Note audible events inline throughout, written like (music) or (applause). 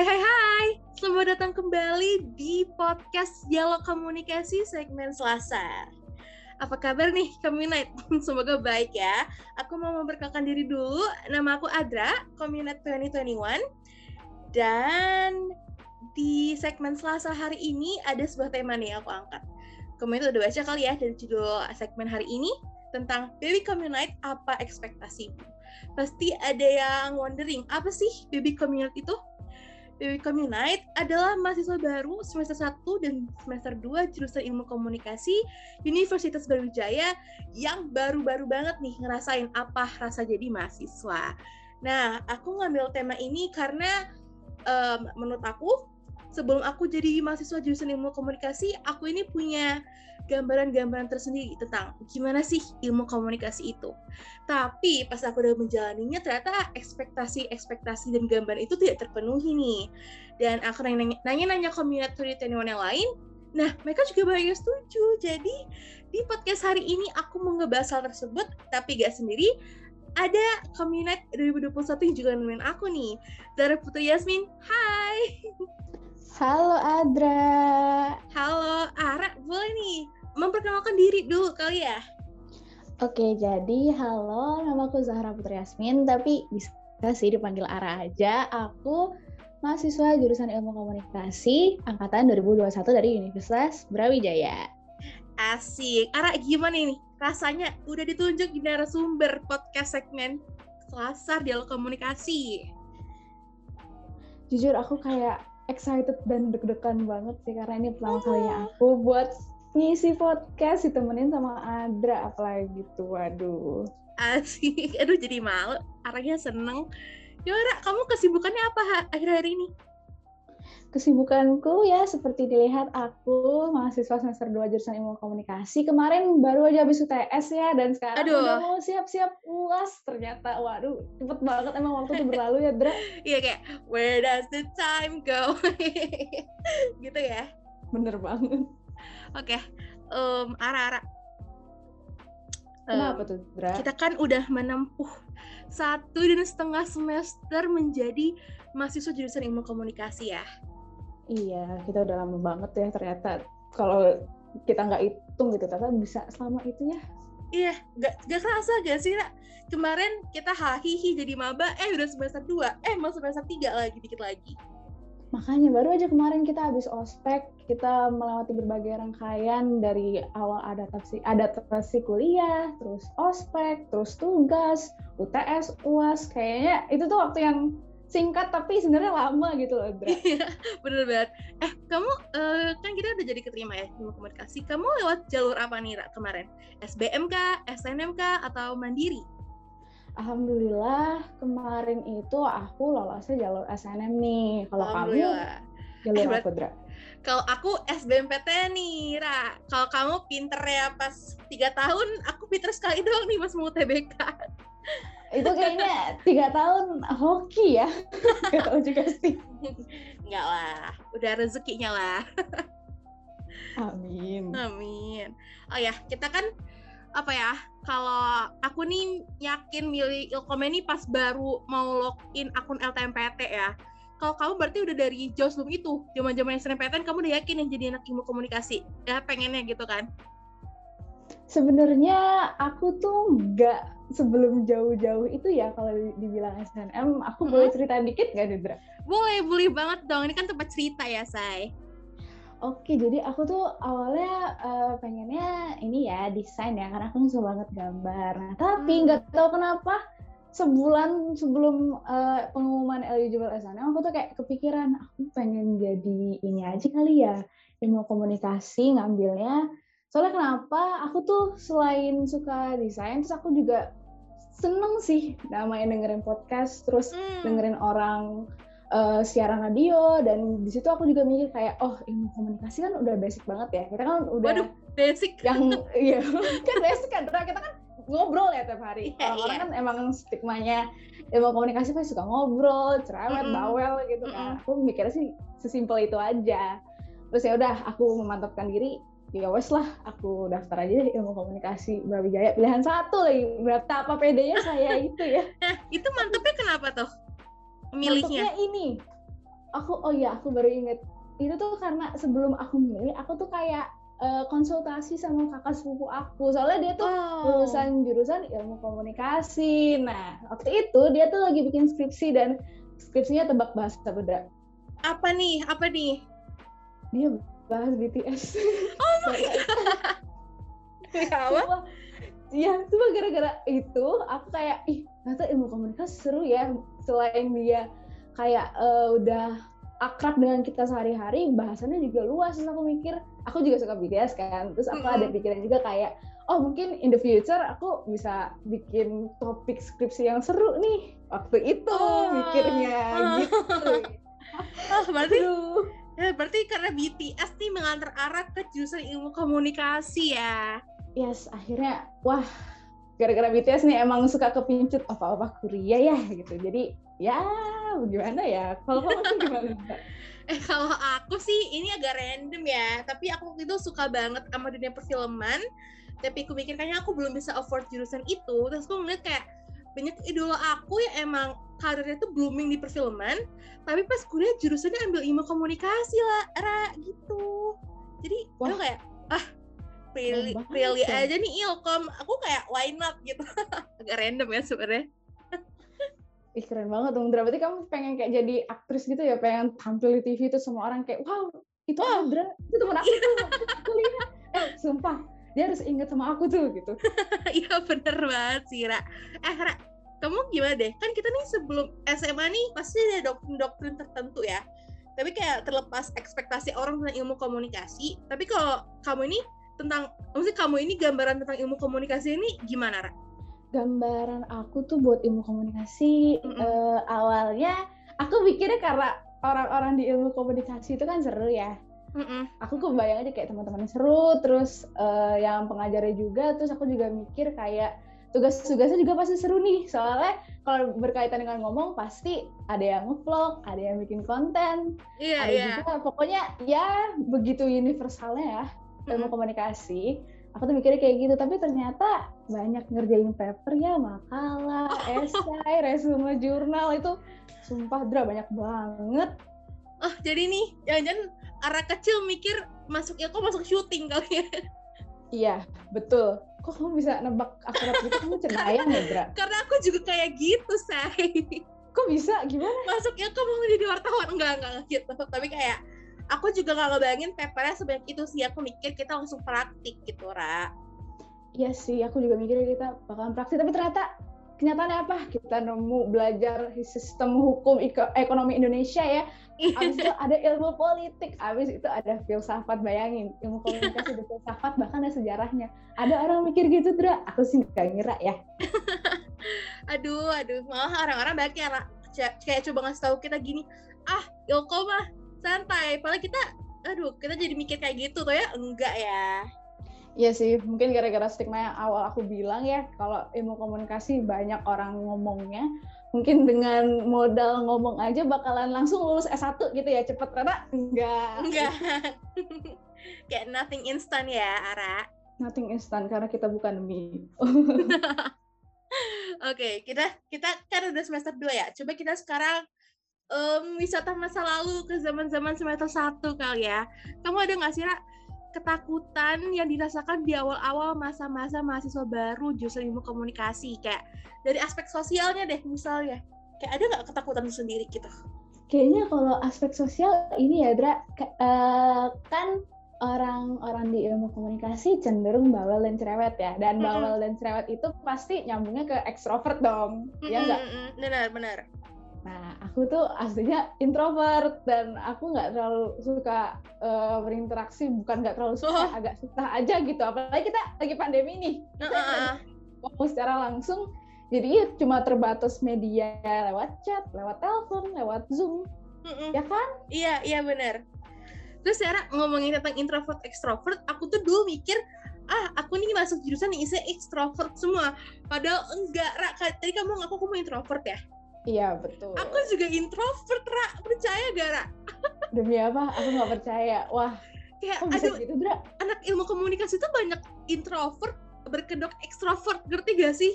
Hai hai hai, selamat datang kembali di podcast Dialog Komunikasi segmen Selasa. Apa kabar nih Communite? (laughs) Semoga baik ya. Aku mau memperkenalkan diri dulu. Nama aku Adra, Communite 2021. Dan di segmen Selasa hari ini ada sebuah tema nih aku angkat. Communite udah baca kali ya dari judul segmen hari ini tentang Baby Communite apa ekspektasimu? Pasti ada yang wondering, apa sih Baby Communite itu? Baby Communite adalah mahasiswa baru semester 1 dan semester 2 jurusan Ilmu Komunikasi Universitas Brawijaya yang baru-baru banget nih ngerasain apa rasa jadi mahasiswa. Nah, aku ngambil tema ini karena um, menurut aku sebelum aku jadi mahasiswa jurusan Ilmu Komunikasi, aku ini punya gambaran-gambaran tersendiri tentang gimana sih ilmu komunikasi itu. Tapi pas aku udah menjalaninya ternyata ekspektasi-ekspektasi dan gambaran itu tidak terpenuhi nih. Dan aku nanya-nanya community yang lain, nah mereka juga banyak setuju. Jadi di podcast hari ini aku mau ngebahas hal tersebut, tapi gak sendiri, ada Community 2021 yang juga nemenin aku nih. Zara Putri Yasmin, hai! (laughs) Halo Adra. Halo Ara, boleh nih memperkenalkan diri dulu kali ya. Oke, jadi halo, nama aku Zahra Putri Yasmin, tapi bisa sih dipanggil Ara aja. Aku mahasiswa jurusan Ilmu Komunikasi angkatan 2021 dari Universitas Brawijaya. Asik. Ara, gimana nih rasanya udah ditunjuk di narasumber podcast segmen Selasar Dialog Komunikasi? Jujur aku kayak excited dan deg-degan banget sih karena ini pertama oh. kalinya aku buat ngisi podcast ditemenin sama Adra apalagi gitu. Waduh. Asik. Aduh jadi malu. Arahnya seneng. Yora kamu kesibukannya apa akhir-akhir ini kesibukanku ya seperti dilihat aku mahasiswa semester 2 jurusan ilmu komunikasi kemarin baru aja habis UTS ya dan sekarang Aduh. udah mau siap-siap uas ternyata waduh cepet banget emang waktu itu berlalu ya Dra (laughs) iya kayak where does the time go (laughs) gitu ya bener banget Oke, okay. um, Ara-Ara. Kenapa tuh, Dra? Kita kan udah menempuh satu dan setengah semester menjadi mahasiswa jurusan ilmu komunikasi ya. Iya, kita udah lama banget ya ternyata. Kalau kita nggak hitung gitu, ternyata bisa selama itu ya. Iya, gak, gak kerasa gak sih, Ra? Kemarin kita hahihi jadi maba, eh udah semester 2, eh mau semester 3 lagi, dikit lagi. Makanya baru aja kemarin kita habis ospek, kita melewati berbagai rangkaian dari awal adaptasi adaptasi kuliah, terus ospek, terus tugas, UTS, UAS. Kayaknya itu tuh waktu yang singkat tapi sebenarnya lama gitu loh, Bra. Iya, bener banget. Eh, kamu uh, kan kita udah jadi keterima ya ilmu komunikasi. Kamu lewat jalur apa nih, Ra, kemarin? SBM kah, SNM kah, atau mandiri? Alhamdulillah kemarin itu aku lolosnya jalur SNM nih. Kalau kamu jalur eh, apa, Dra? Kalau aku SBMPT nih, Ra. Kalau kamu pinter ya pas tiga tahun, aku pinter sekali doang nih pas mau TBK. Itu kayaknya tiga tahun hoki ya. (laughs) Gak tahu juga sih. Enggak lah, udah rezekinya lah. Amin. Amin. Oh ya, kita kan apa ya kalau aku nih yakin milih Ilkom ini pas baru mau login akun LTMPT ya kalau kamu berarti udah dari jauh sebelum itu zaman zaman SNMPTN kamu udah yakin yang jadi anak ilmu komunikasi ya pengennya gitu kan sebenarnya aku tuh nggak sebelum jauh-jauh itu ya kalau dibilang SNM aku hmm. boleh cerita dikit nggak Dendra? Boleh, boleh banget dong. Ini kan tempat cerita ya, Say. Oke, jadi aku tuh awalnya uh, pengennya ini ya desain ya, karena aku suka banget gambar. Nah, tapi hmm. nggak hmm. tahu kenapa sebulan sebelum uh, pengumuman eligible SNM, aku tuh kayak kepikiran aku pengen jadi ini aja kali ya, ilmu komunikasi ngambilnya. Soalnya kenapa? Aku tuh selain suka desain, terus aku juga seneng sih namanya dengerin podcast, terus hmm. dengerin orang uh, siaran radio dan di situ aku juga mikir kayak oh ilmu komunikasi kan udah basic banget ya kita kan udah Waduh, basic yang (laughs) iya kan basic kan kita kan ngobrol ya tiap hari yeah, orang-orang yeah. kan emang stigmanya ilmu komunikasi pasti suka ngobrol cerewet mm bawel gitu kan mm -hmm. aku mikirnya sih sesimpel itu aja terus ya udah aku memantapkan diri ya wes lah aku daftar aja deh ilmu komunikasi Brawijaya. Pilihan satu lagi berapa apa pedenya saya (laughs) itu ya. Nah itu mantepnya kenapa tuh? Milihnya? Ini. Aku oh ya aku baru inget itu tuh karena sebelum aku milih aku tuh kayak uh, konsultasi sama kakak sepupu aku. Soalnya dia tuh oh. lulusan jurusan ilmu komunikasi. Nah waktu itu dia tuh lagi bikin skripsi dan skripsinya tebak bahasa beda. Apa nih? Apa nih? Dia bahas BTS (laughs) oh my (laughs) god apa? Iya, cuma gara-gara itu aku kayak ih ternyata ilmu komunikasi seru ya selain dia kayak uh, udah akrab dengan kita sehari-hari bahasannya juga luas. Terus aku mikir aku juga suka BTS kan terus aku mm -hmm. ada pikiran juga kayak oh mungkin in the future aku bisa bikin topik skripsi yang seru nih. Waktu itu oh. mikirnya gitu. Oh, (laughs) berarti Aduh. Ya berarti karena BTS nih mengantar arah ke jurusan ilmu komunikasi ya? Yes akhirnya wah gara-gara BTS nih emang suka kepincut apa-apa kuliah ya gitu. Jadi ya gimana ya? Kalau kamu gimana? (laughs) Eh kalau aku sih ini agak random ya. Tapi aku waktu itu suka banget sama dunia perfilman. Tapi aku mikir kayaknya aku belum bisa afford jurusan itu. Terus aku ngeliat kayak banyak idola aku yang emang karirnya tuh blooming di perfilman tapi pas kuliah jurusannya ambil ilmu komunikasi lah Ra gitu. Jadi aku kayak ah pilih pilih aja nih ilkom. Aku kayak why not? gitu. (laughs) Agak random ya sebenarnya. Ih keren banget dong. Berarti kamu pengen kayak jadi aktris gitu ya? Pengen tampil di TV itu semua orang kayak Wow itu wow. Adra Itu temen aku tuh kuliah. Eh sumpah Dia harus inget sama aku tuh gitu. (laughs) Iya bener banget sih Ra. Eh Ra Kamu gimana deh Kan kita nih sebelum SMA nih Pasti ada doktrin-doktrin tertentu ya Tapi kayak terlepas ekspektasi orang tentang ilmu komunikasi Tapi kalau kamu ini tentang maksudnya kamu ini gambaran tentang ilmu komunikasi ini gimana Ra? Gambaran aku tuh buat ilmu komunikasi mm -hmm. uh, awalnya aku pikirnya karena orang-orang di ilmu komunikasi itu kan seru ya. Mm -mm. Aku kebayang aja kayak teman-teman seru, terus uh, yang pengajarnya juga, terus aku juga mikir kayak tugas-tugasnya juga pasti seru nih. Soalnya kalau berkaitan dengan ngomong pasti ada yang ngevlog, ada yang bikin konten, yeah, ada yeah. juga pokoknya ya begitu universalnya ya ilmu komunikasi. Aku tuh mikirnya kayak gitu tapi ternyata banyak ngerjain paper ya makalah (laughs) esai resume jurnal itu sumpah dra banyak banget. Oh jadi nih jangan-jangan arah kecil mikir masuk ya kok masuk syuting kali ya? Iya betul kok kamu bisa nebak akurat gitu? Kamu cenayang ya Dra (laughs) karena aku juga kayak gitu say. Kok bisa? Gimana? Masuknya kamu jadi wartawan? Enggak enggak gitu. Tapi kayak aku juga gak ngebayangin papernya sebanyak itu sih. Aku mikir kita langsung praktik gitu Ra. Iya sih, aku juga mikirnya kita bakalan praktik, tapi ternyata kenyataannya apa? Kita nemu belajar sistem hukum ekonomi Indonesia ya. Abis itu ada ilmu politik, abis itu ada filsafat, bayangin. Ilmu komunikasi, ada filsafat, bahkan ada sejarahnya. Ada orang mikir gitu, Dra? Aku sih gak ngira ya. (laughs) aduh, aduh. Malah orang-orang banyak yang kayak coba ngasih tahu kita gini, ah, ilkom mah santai padahal kita aduh kita jadi mikir kayak gitu tuh ya enggak ya Iya sih, mungkin gara-gara stigma yang awal aku bilang ya, kalau ilmu komunikasi banyak orang ngomongnya, mungkin dengan modal ngomong aja bakalan langsung lulus S1 gitu ya, cepet karena enggak. Enggak. (laughs) Kayak nothing instant ya, Ara. Nothing instant karena kita bukan mie. (laughs) Oke, okay, kita kita kan udah semester 2 ya. Coba kita sekarang um, wisata masa lalu ke zaman-zaman semester satu kali ya. Kamu ada nggak sih, Ra, ketakutan yang dirasakan di awal-awal masa-masa mahasiswa baru jurusan ilmu komunikasi? Kayak dari aspek sosialnya deh misalnya. Kayak ada nggak ketakutan sendiri gitu? Kayaknya kalau aspek sosial ini ya, Dra, uh, kan orang-orang di ilmu komunikasi cenderung bawel dan cerewet ya dan mm -hmm. bawel dan cerewet itu pasti nyambungnya ke ekstrovert dong mm -hmm. ya enggak benar benar Nah, aku tuh aslinya introvert dan aku nggak terlalu suka uh, berinteraksi, bukan nggak terlalu suka, oh. agak susah aja gitu. Apalagi kita lagi pandemi nih, uh -uh. secara langsung. Jadi ya cuma terbatas media lewat chat, lewat telepon, lewat zoom, uh -uh. ya kan? Iya, iya benar. Terus secara ngomongin tentang introvert extrovert, aku tuh dulu mikir ah aku nih masuk jurusan yang isinya extrovert semua. Padahal enggak, Ra. Tadi kamu ngaku kamu introvert ya? Iya betul. Aku juga introvert, Ra. Percaya gak, Ra? Demi apa? Aku gak percaya. Wah, kayak aduh, gitu, Dra? Anak ilmu komunikasi itu banyak introvert berkedok ekstrovert, ngerti gak sih?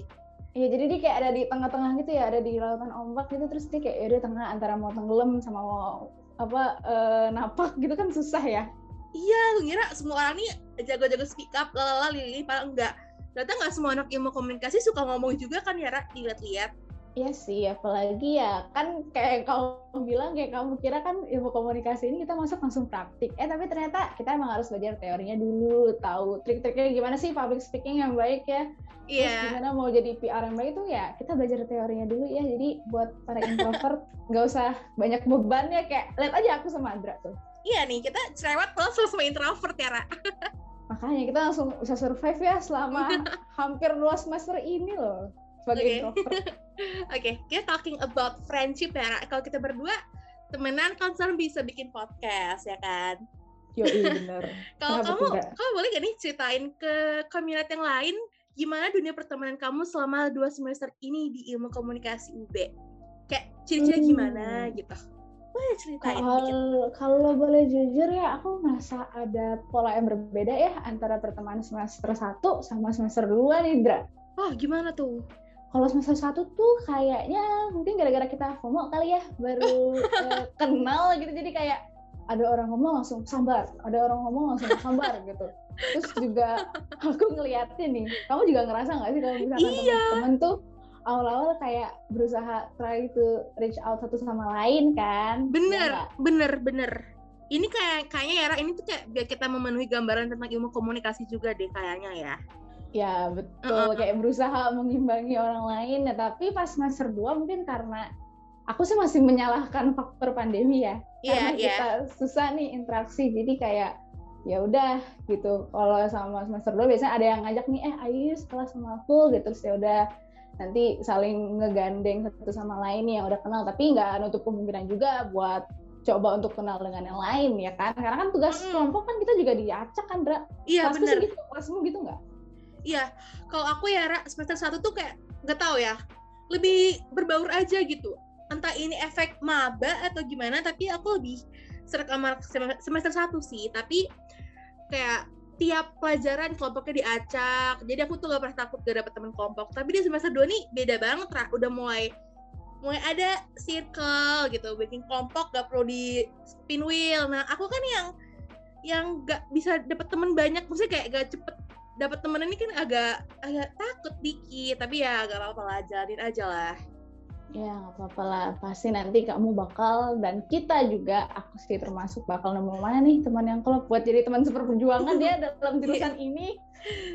Iya, jadi dia kayak ada di tengah-tengah gitu ya, ada di lautan ombak gitu, terus dia kayak ada tengah antara mau tenggelam sama mau apa uh, napak gitu kan susah ya iya ngira semua orang nih jago-jago speak up lalala lili padahal enggak ternyata nggak semua anak ilmu komunikasi suka ngomong juga kan ya dilihat-lihat Iya sih, apalagi ya kan kayak kamu bilang kayak kamu kira kan ilmu komunikasi ini kita masuk langsung praktik. Eh tapi ternyata kita emang harus belajar teorinya dulu, tahu trik-triknya gimana sih public speaking yang baik ya. Iya. Yeah. gimana mau jadi PR yang baik itu ya kita belajar teorinya dulu ya. Jadi buat para introvert (laughs) nggak usah banyak beban ya kayak lihat aja aku sama Andra tuh. Iya nih kita cerewet langsung sama introvert ya Ra. Makanya kita langsung bisa survive ya selama (laughs) hampir dua semester ini loh sebagai okay. introvert. (laughs) Oke, okay, kita talking about friendship ya. Kalau kita berdua temenan kan sekarang bisa bikin podcast ya kan? Yo, iya (laughs) bener. Kalau kamu, kamu boleh gak nih ceritain ke komunitas yang lain gimana dunia pertemanan kamu selama dua semester ini di ilmu komunikasi UB? Kayak ciri-ciri hmm. gimana gitu? Boleh ceritain Kalau kalau boleh jujur ya, aku merasa ada pola yang berbeda ya antara pertemanan semester 1 sama semester 2 nih, Dra. Oh, gimana tuh? Kalau semester satu tuh kayaknya mungkin gara-gara kita FOMO kali ya baru uh, (laughs) kenal gitu. Jadi kayak ada orang ngomong langsung sambar ada orang ngomong langsung sambar (laughs) gitu. Terus juga aku ngeliatin nih kamu juga ngerasa nggak sih kalau misalkan iya. temen-temen tuh awal-awal kayak berusaha try to reach out satu sama lain kan? Bener ya, bener bener. Ini kayak kayaknya ya ini tuh kayak biar kita memenuhi gambaran tentang ilmu komunikasi juga deh kayaknya ya Ya betul, uh -uh. kayak berusaha mengimbangi orang lain. Ya, tapi pas semester 2 mungkin karena aku sih masih menyalahkan faktor pandemi ya. Yeah, karena yeah. kita susah nih interaksi. Jadi kayak ya udah gitu. Kalau sama semester 2 biasanya ada yang ngajak nih, eh ayo setelah sama aku gitu. Terus ya udah nanti saling ngegandeng satu sama lain yang udah kenal. Tapi nggak nutup kemungkinan juga buat coba untuk kenal dengan yang lain ya kan karena kan tugas mm. kelompok kan kita juga diacak kan Dra iya benar gitu kelasmu gitu nggak Iya, kalau aku ya Ra, semester satu tuh kayak nggak tahu ya, lebih berbaur aja gitu. Entah ini efek maba atau gimana, tapi aku lebih serak sama semester satu sih. Tapi kayak tiap pelajaran kelompoknya diacak. Jadi aku tuh gak pernah takut gak dapet teman kelompok. Tapi di semester 2 nih beda banget, Ra. Udah mulai mulai ada circle gitu, bikin kelompok gak perlu di spin wheel. Nah, aku kan yang yang gak bisa dapet teman banyak, maksudnya kayak gak cepet dapat temen ini kan agak agak takut dikit tapi ya gak apa-apa lah jalanin aja lah. Ya nggak apa-apa lah. Pasti nanti kamu bakal dan kita juga aku sih termasuk bakal nemu mana nih teman yang kalau buat jadi teman super perjuangan ya (laughs) dalam jurusan ini.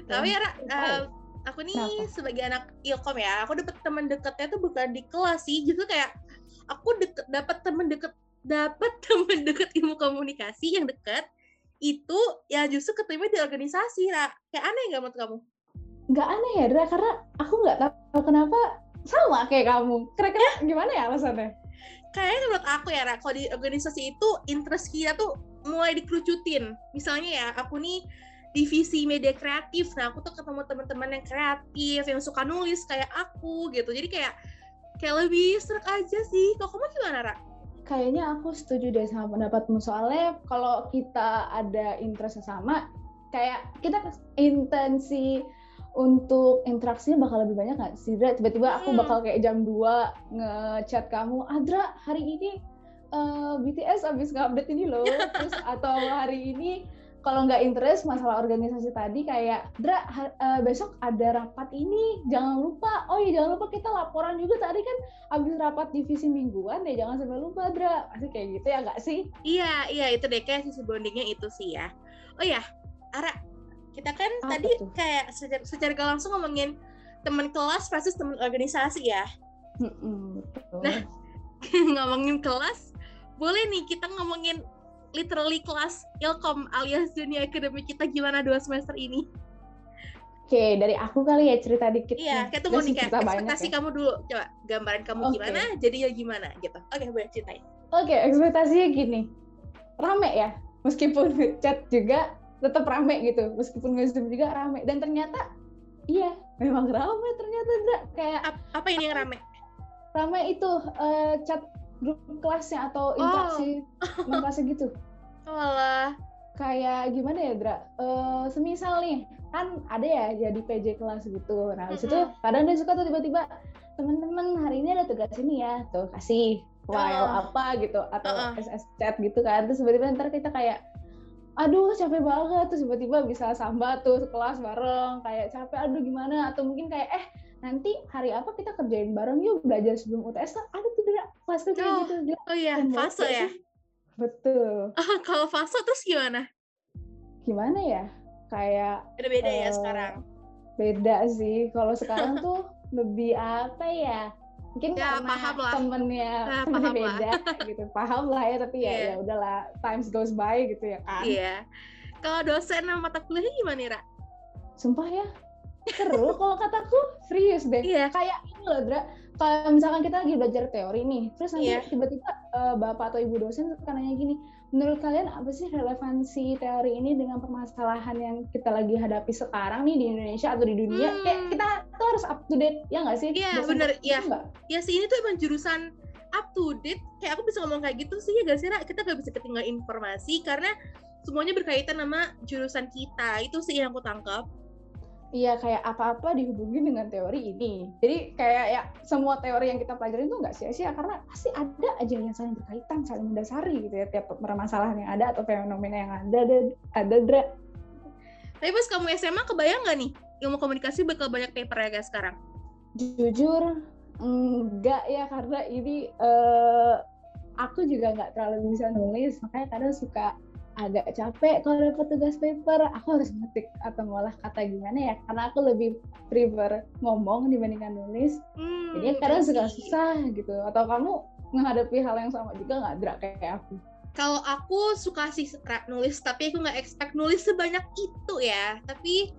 Tapi ya uh, aku nih Kenapa? sebagai anak ilkom ya aku dapet teman deketnya tuh bukan di kelas sih. Justru kayak aku deket dapat teman deket dapat (laughs) teman deket ilmu komunikasi yang deket itu ya justru keterima di organisasi lah kayak aneh nggak menurut kamu? Nggak aneh ya Dra karena aku nggak tahu kenapa sama kayak kamu. Kira-kira ya. gimana ya alasannya? Kayaknya menurut aku ya Ra, kalau di organisasi itu interest kita tuh mulai dikerucutin. Misalnya ya aku nih divisi media kreatif. Nah aku tuh ketemu teman-teman yang kreatif yang suka nulis kayak aku gitu. Jadi kayak kayak lebih serak aja sih. Kalau kamu gimana Ra? Kayaknya aku setuju deh sama pendapatmu soalnya kalau kita ada interest sama kayak kita intensi untuk interaksinya bakal lebih banyak nggak sih Dra? Tiba-tiba aku hmm. bakal kayak jam 2 ngechat kamu, Adra hari ini uh, eh, BTS abis nge-update ini loh, (laughs) terus atau hari ini kalau nggak interest masalah organisasi tadi kayak Dra uh, besok ada rapat ini jangan lupa. Oh iya jangan lupa kita laporan juga. Tadi kan habis rapat divisi mingguan deh jangan sampai lupa Dra. Pasti kayak gitu ya nggak sih? Iya iya itu deh kayak sisi bondingnya itu sih ya. Oh ya Ara kita kan Apa tadi tuh? kayak secara, secara gak langsung ngomongin teman kelas versus teman organisasi ya. Mm nah (laughs) ngomongin kelas boleh nih kita ngomongin literally kelas ilkom alias dunia akademik kita gimana dua semester ini? Oke, okay, dari aku kali ya cerita dikit. Iya, kita mau nih ekspektasi ya. kamu dulu. Coba gambaran kamu okay. gimana, jadinya gimana gitu. Oke, okay, boleh ceritain. Oke, okay, ekspektasinya gini. Rame ya, meskipun (laughs) chat juga tetap rame gitu. Meskipun nge-zoom juga rame. Dan ternyata, iya, memang rame ternyata. Kayak apa ini yang rame? Rame itu uh, chat grup kelasnya atau interaksi oh. kelasnya gitu. Walah. Kayak gimana ya, Dra? Uh, semisal nih, kan ada ya jadi PJ kelas gitu. Nah, habis mm -hmm. itu kadang dia suka tuh tiba-tiba teman-teman hari ini ada tugas ini ya, tuh kasih file Oh. apa gitu atau Uh-uh. SS chat gitu kan terus tiba-tiba ntar kita kayak aduh capek banget terus tiba-tiba bisa sambat tuh kelas bareng kayak capek aduh gimana atau mungkin kayak eh nanti hari apa kita kerjain bareng yuk belajar sebelum UTS lah ada tuh kelas tuh kayak Oh, gitu Oh iya, fase ya. sih? betul Ah, kalau fase terus gimana? gimana ya kayak Ada beda ya Eh, sekarang. beda sih kalau sekarang tuh lebih apa ya mungkin Ya, karena paham lah. temennya Ah, temennya (laughs) paham lah. beda gitu paham lah ya tapi ya Iya. ya udahlah times goes by gitu ya kan Iya. Kalau dosen sama mata kuliahnya gimana Ra? sumpah ya seru kalau kataku serius deh Iya. kayak ini loh Dra kalau misalkan kita lagi belajar teori nih terus nanti Iya. tiba-tiba eh, bapak atau ibu dosen suka nanya gini menurut kalian apa sih relevansi teori ini dengan permasalahan yang kita lagi hadapi sekarang nih di Indonesia atau di dunia Hmm. kayak kita tuh harus up to date ya nggak sih Iya, Dosen bener, iya. Ya sih ini tuh emang jurusan up to date. Kayak aku bisa ngomong kayak gitu sih ya gak sih Ra? Kita gak bisa ketinggalan informasi karena semuanya berkaitan sama jurusan kita. Itu sih yang aku tangkap. Iya kayak apa-apa dihubungin dengan teori ini. Jadi kayak ya semua teori yang kita pelajarin tuh nggak sia-sia karena pasti ada aja yang saling berkaitan, saling mendasari gitu ya tiap permasalahan yang ada atau fenomena yang ada ada ada Dra. Tapi pas kamu SMA kebayang gak nih ilmu komunikasi bakal banyak paper ya guys sekarang? Jujur enggak ya karena ini eh, aku juga nggak terlalu bisa nulis makanya kadang suka agak capek kalau dapat tugas paper aku harus ngetik atau ngolah kata gimana ya karena aku lebih prefer ngomong dibandingkan nulis Hmm, jadi kadang suka susah gitu atau kamu menghadapi hal yang sama juga nggak Dra kayak aku Kalau aku suka sih nulis, tapi aku nggak expect nulis sebanyak itu ya. Tapi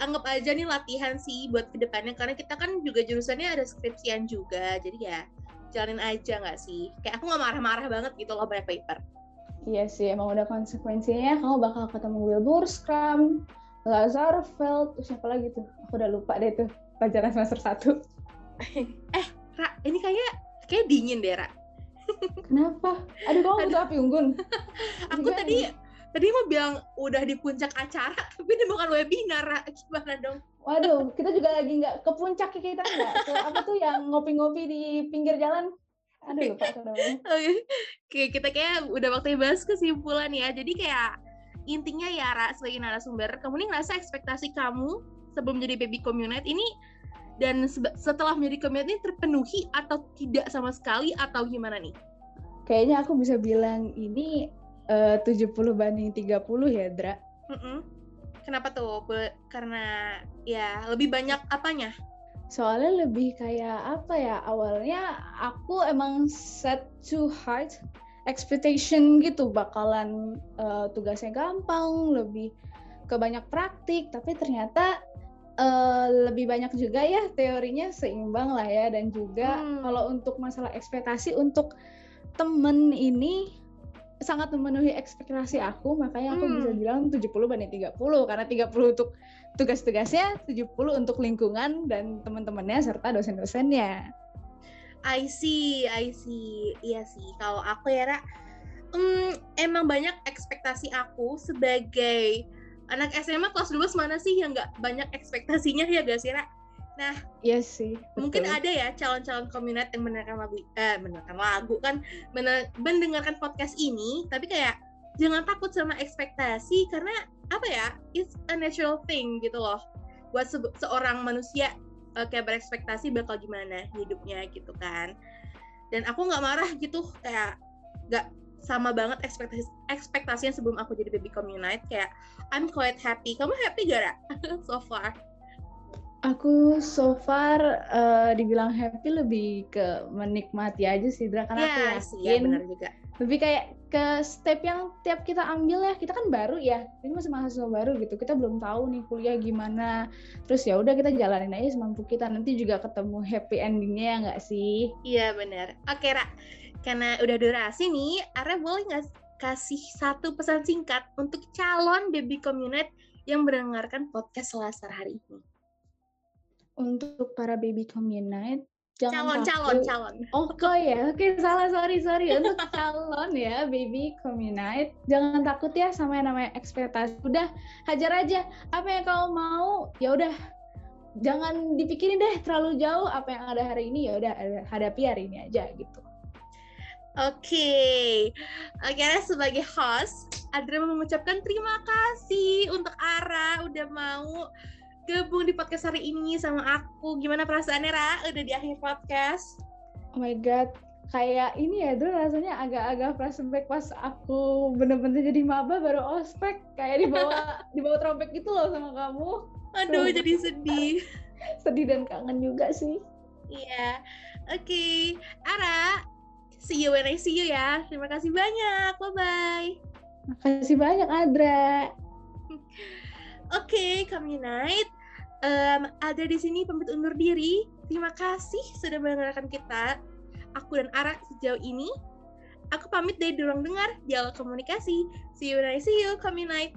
anggap aja nih latihan sih buat ke depannya karena kita kan juga jurusannya ada skripsian juga. Jadi ya jalanin aja nggak sih? Kayak aku nggak marah-marah banget gitu loh banyak paper. Iya sih, emang udah konsekuensinya kamu bakal ketemu Wilbur Scrum, Lazarfeld, terus siapa lagi tuh? Aku udah lupa deh tuh pelajaran semester 1. (laughs) Ra, ini kayak kayak dingin deh Ra. (laughs) Kenapa? Aduh, kamu butuh api unggun. (laughs) Aku Juga tadi tadi mau bilang udah di puncak acara, tapi ini bukan webinar Ra. Gimana dong? Waduh, kita juga lagi nggak ke puncak ya kita nggak apa tuh yang ngopi-ngopi di pinggir jalan. Aduh, lupa. (laughs) Oke, Oke, kita kayak udah waktunya bahas kesimpulan ya. Jadi kayak intinya ya Ra sebagai narasumber, kamu nih ngerasa ekspektasi kamu sebelum jadi baby community ini dan setelah menjadi community ini terpenuhi atau tidak sama sekali atau gimana nih? Kayaknya aku bisa bilang ini eh, 70 banding 30 ya, Dra. Mm-mm. Kenapa tuh? Karena ya lebih banyak apanya? Soalnya lebih kayak apa ya, awalnya aku emang set too hard expectation gitu, bakalan eh, tugasnya gampang, lebih ke banyak praktik, tapi ternyata eh, lebih banyak juga ya teorinya seimbang lah ya, dan juga Hmm. kalau untuk masalah ekspektasi untuk temen ini sangat memenuhi ekspektasi aku, makanya aku Hmm. bisa bilang 70 banding 30, karena 30 untuk tugas-tugasnya, 70 untuk lingkungan dan teman-temannya serta dosen-dosennya. I see, I see. Iya sih. Kalau aku ya, Ra, hmm, emang banyak ekspektasi aku sebagai anak SMA kelas 12 mana sih yang nggak banyak ekspektasinya ya gak sih, Ra? Iya sih. Mungkin betul. ada ya calon-calon komunitas yang mendengarkan lagu, eh, mendengarkan lagu kan, men- mendengarkan podcast ini, tapi kayak jangan takut sama ekspektasi karena apa ya, it's a natural thing gitu loh. Buat se- seorang manusia eh, kayak berekspektasi bakal gimana hidupnya gitu kan. Dan aku nggak marah gitu, kayak nggak sama banget ekspektasi ekspektasinya sebelum aku jadi baby community kayak I'm quite happy. Kamu happy gak, (laughs) so far? Aku so far eh, dibilang happy lebih ke menikmati aja sih, Dra. Karena aku Ya sih, ya yakin benar juga. lebih kayak ke step yang tiap kita ambil ya kita kan baru ya ini masih mahasiswa baru gitu kita belum tahu nih kuliah gimana terus ya udah kita jalanin aja semampu kita nanti juga ketemu happy endingnya ya nggak sih Iya benar. Oke Ra, karena udah durasi nih, Ara boleh nggak kasih satu pesan singkat untuk calon baby community yang mendengarkan podcast Selasar hari ini? Untuk para baby community jangan Calon, calon, takut. calon. Oh kok ya, oke salah sorry sorry untuk (laughs) calon ya baby community jangan takut ya sama yang namanya ekspektasi. Udah hajar aja apa yang kau mau ya udah jangan dipikirin deh terlalu jauh apa yang ada hari ini ya udah hadapi hari ini aja gitu. Oke, akhirnya sebagai host, Adra mengucapkan terima kasih untuk Ara udah mau gabung di podcast hari ini sama aku. Gimana perasaannya Ra? Udah di akhir podcast? Oh my god, kayak ini ya dulu rasanya agak-agak flashback pas aku bener-bener jadi maba baru ospek kayak dibawa (laughs) dibawa trompet gitu loh sama kamu. Aduh, jadi sedih. (laughs) sedih dan kangen juga sih. Iya. Oke, okay. Ara, see you when I see you ya. Terima kasih banyak. Bye-bye. Makasih banyak, Adra. (laughs) Oke, okay, Communite. Um, ada di sini pamit undur diri. Terima kasih sudah mendengarkan kita. Aku dan Ara sejauh ini. Aku pamit dari ruang dengar, dialog komunikasi. See you I see you, Communite.